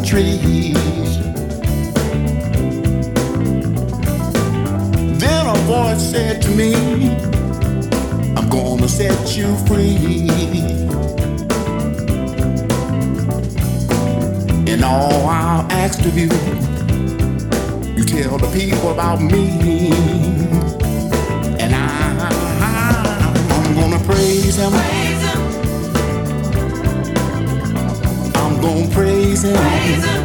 Trees. Then a voice said to me, I'm gonna set you free. And all I'll ask of you, you tell the people about me. And I, I'm gonna praise him. Gonna praise him. praise him.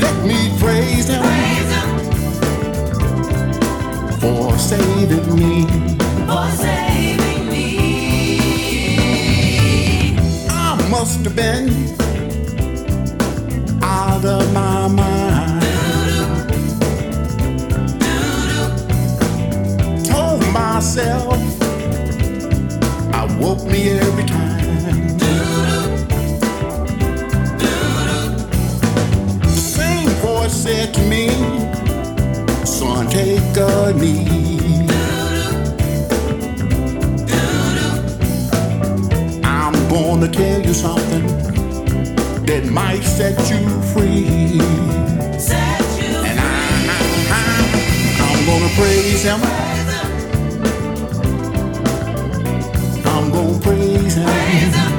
Let me praise him, for saving me. For saving me. I must have been out of my mind. Told myself I woke me every time. Said me, Son, take a knee. I'm gonna tell you something that might set you free. Set you And I, I, I'm gonna praise him. I'm gonna praise him. praise him,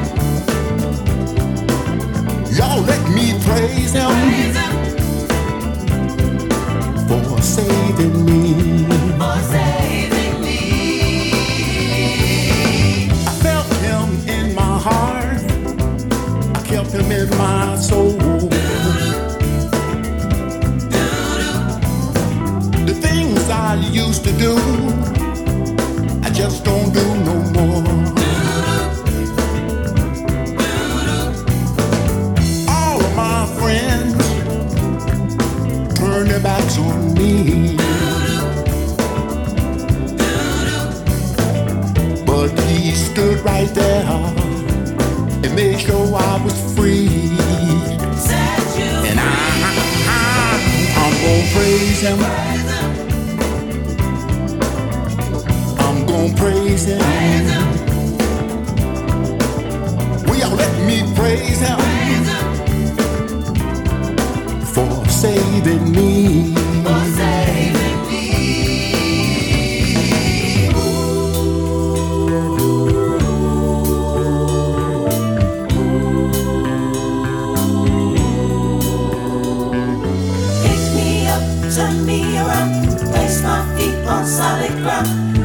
Y'all let me praise him praise saving me. saving me. I felt him in my heart. I kept him in my soul. The things I used to do, stood right there and made sure I was free. And I, I, I'm gonna praise him. I'm gonna praise him. Will y'all let me praise him for saving me? Me around, place my feet on solid ground.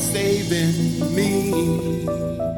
saving me.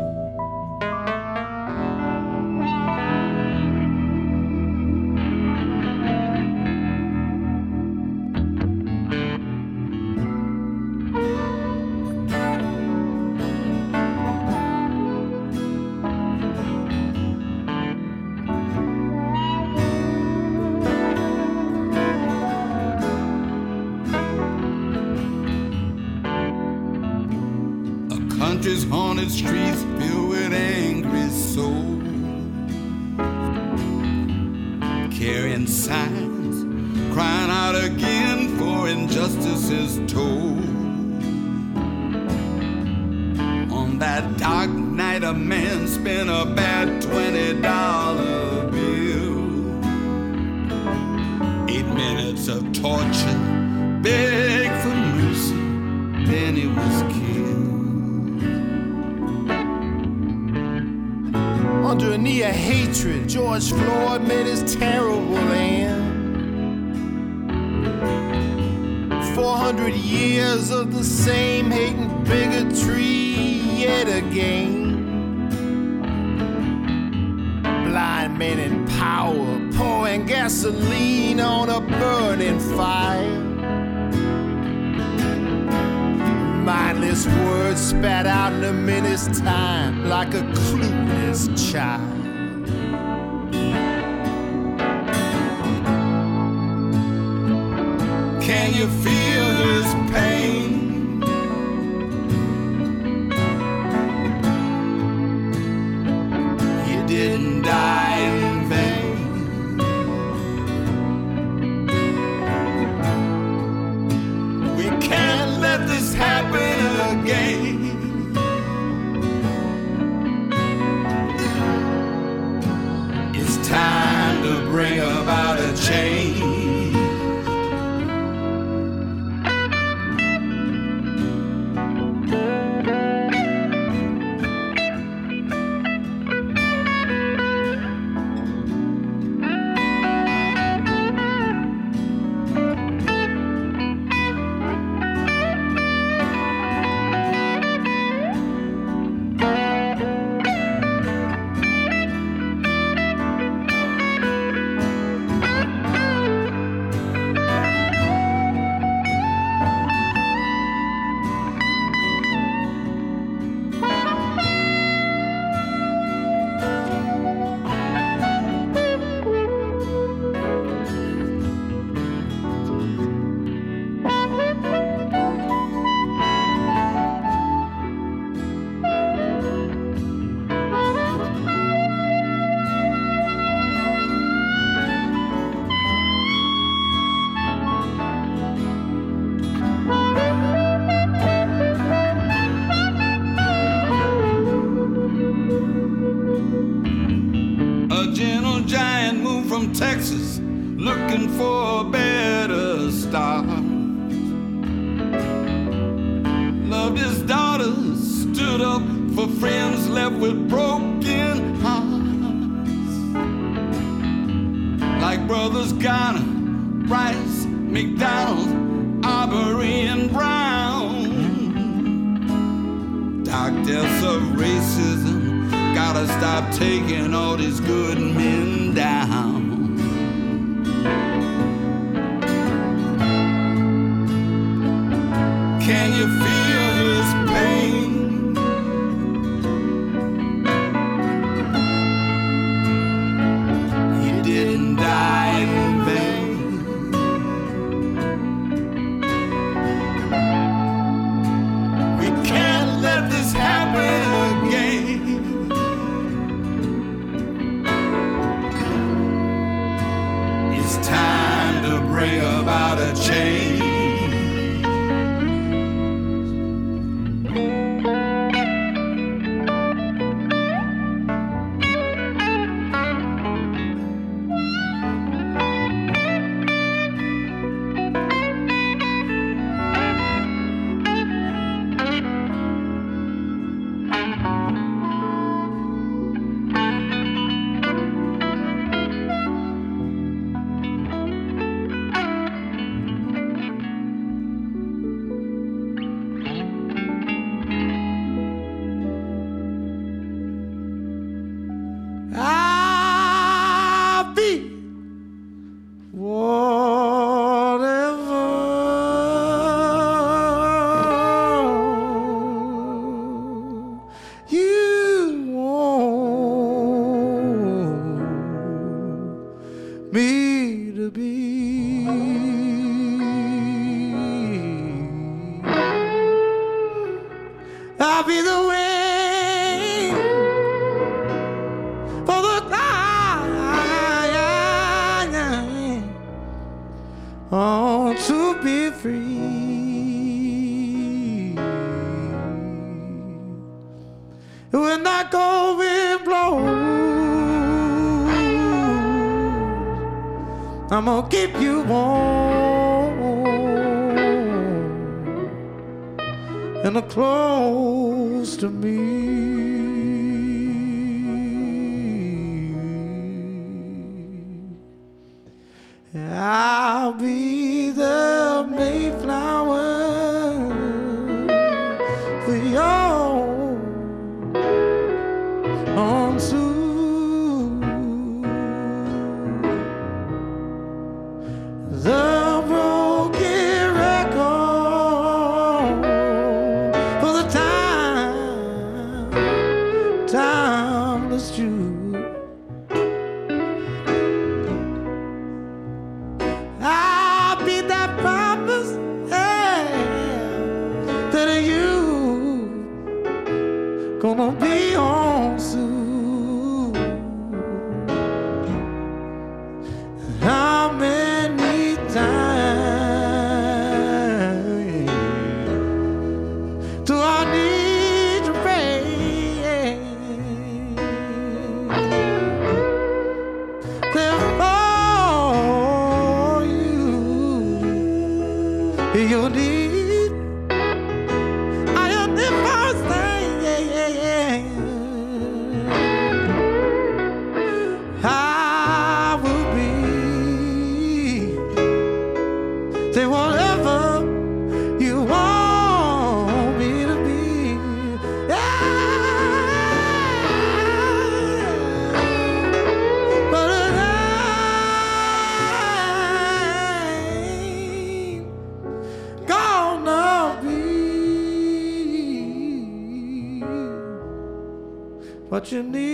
Garner, Rice, McDonald, Arbery, and Brown. Doctors of racism gotta stop taking all these good men down. Can you feel? I'll be the way for the time oh, to be free. When that cold wind blows, I'm gonna keep you warm in the clothes to me. what you need.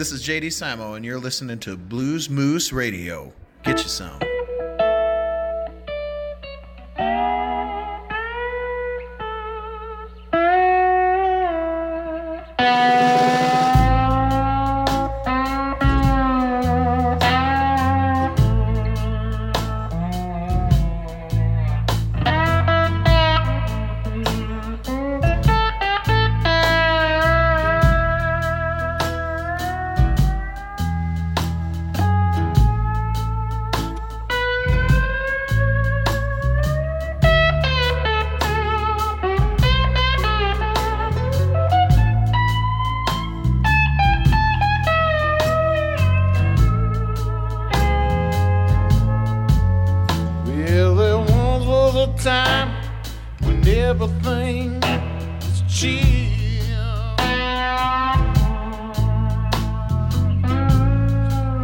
This is JD Simo, and you're listening to Blues Moose Radio. Get you some. Time when everything was chill.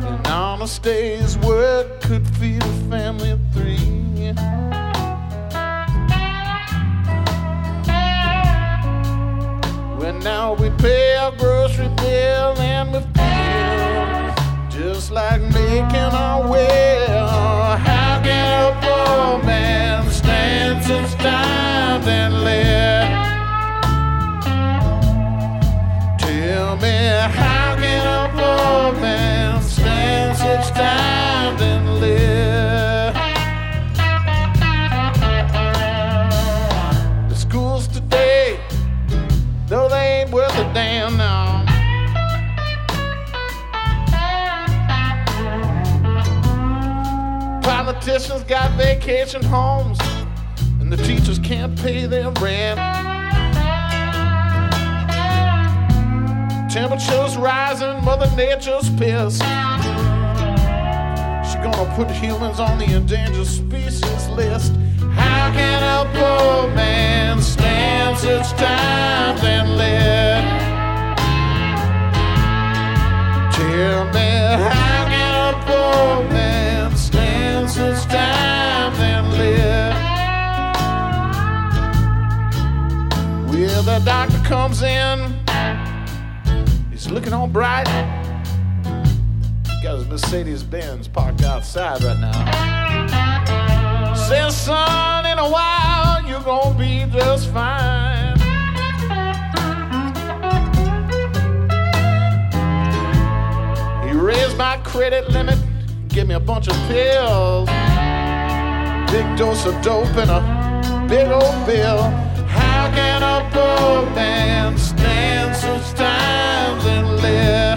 And honest day's work could feed a family of three. When now we pay our grocery bill and we feel just like making our way. How can a poor man and? Tell me, how can a poor man stand and live? The schools today, though they ain't worth a damn now. Politicians got vacation homes, and the teachers can't pay their rent. Temperatures rising, Mother Nature's pissed. She gonna put humans on the endangered species list. How can a poor man stand such times and live? Tell me, how can a poor man stand such times the doctor comes in, he's looking all bright. Got his Mercedes Benz parked outside right now. Says, son, in a while you're gonna be just fine. He raised my credit limit, give me a bunch of pills, big dose of dope and a big old bill. How can a poor man stand such times and live?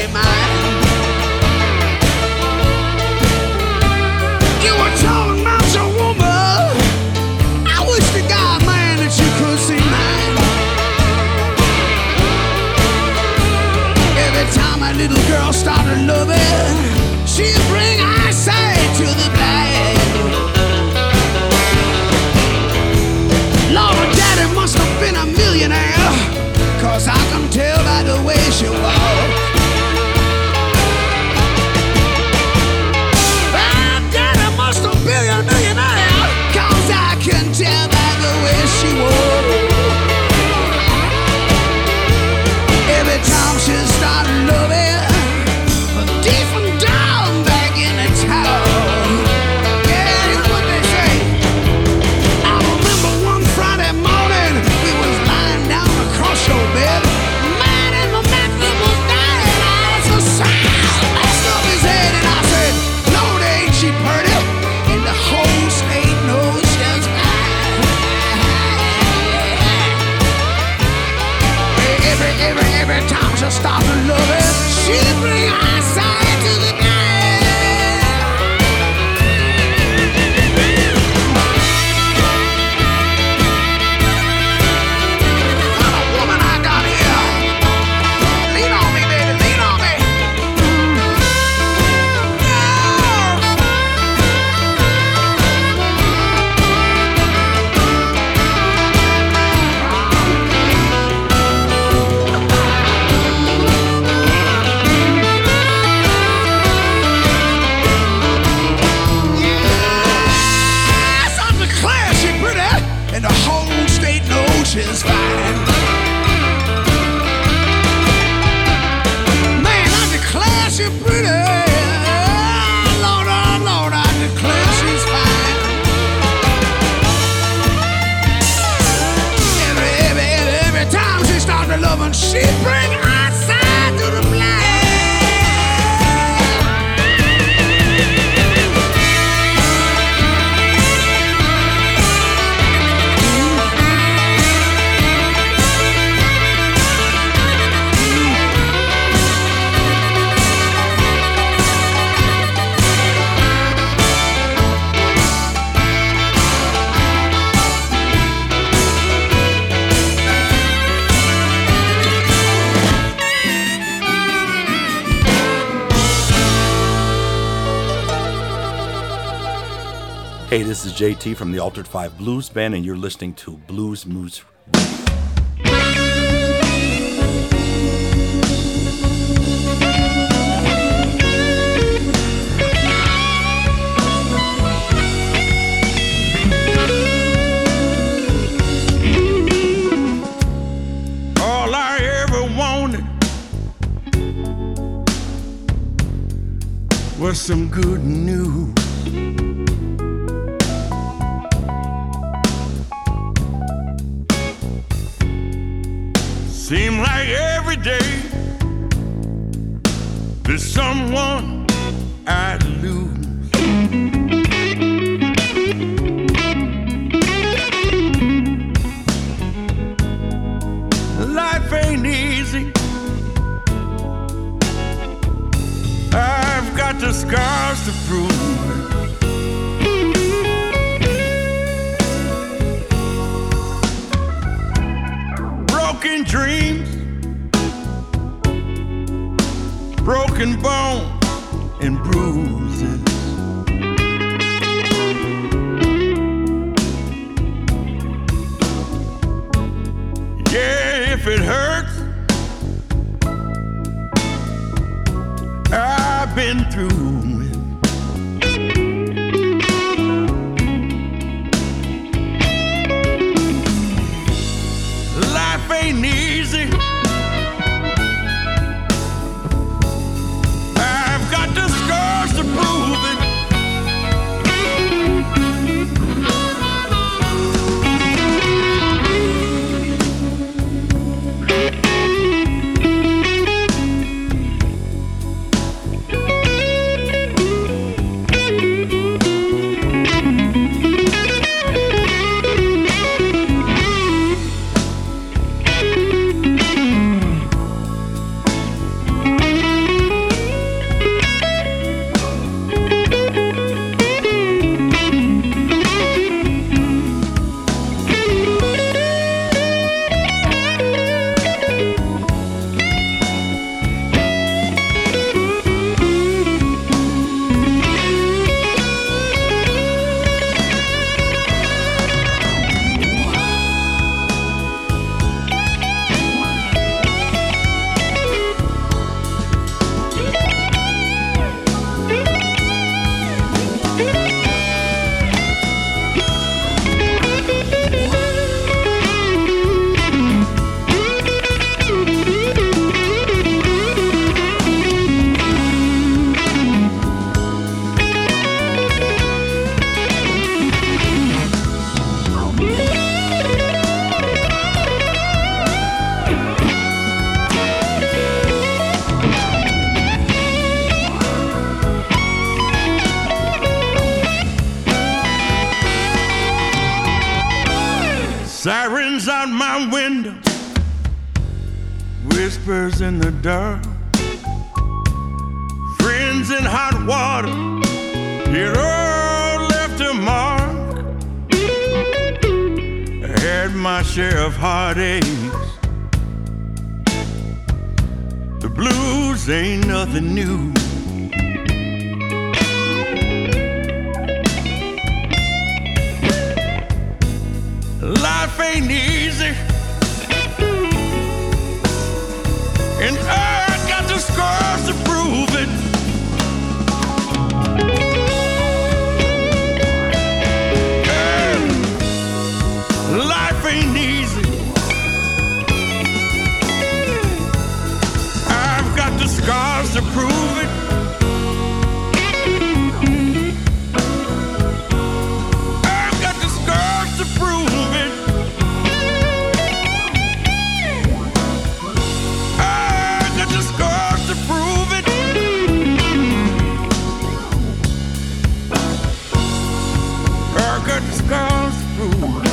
in my she brings. JT from the Altered 5 Blues Band, and you're listening to Blues Moose some good news. To someone I lose. Life ain't easy. I've got the scars to prove. broken bone and bruises. Yeah, if it hurts, I've been through. I got the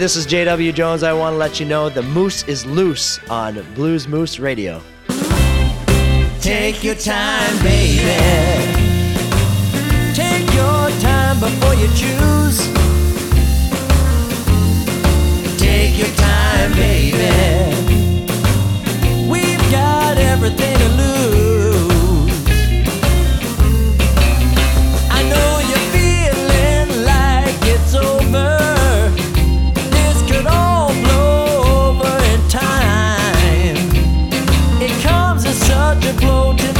this is JW Jones. I want to let you know the moose is loose on Blues Moose Radio. Take your time, baby. Take your time before you choose. Take your time, baby. We've got everything to lose. floating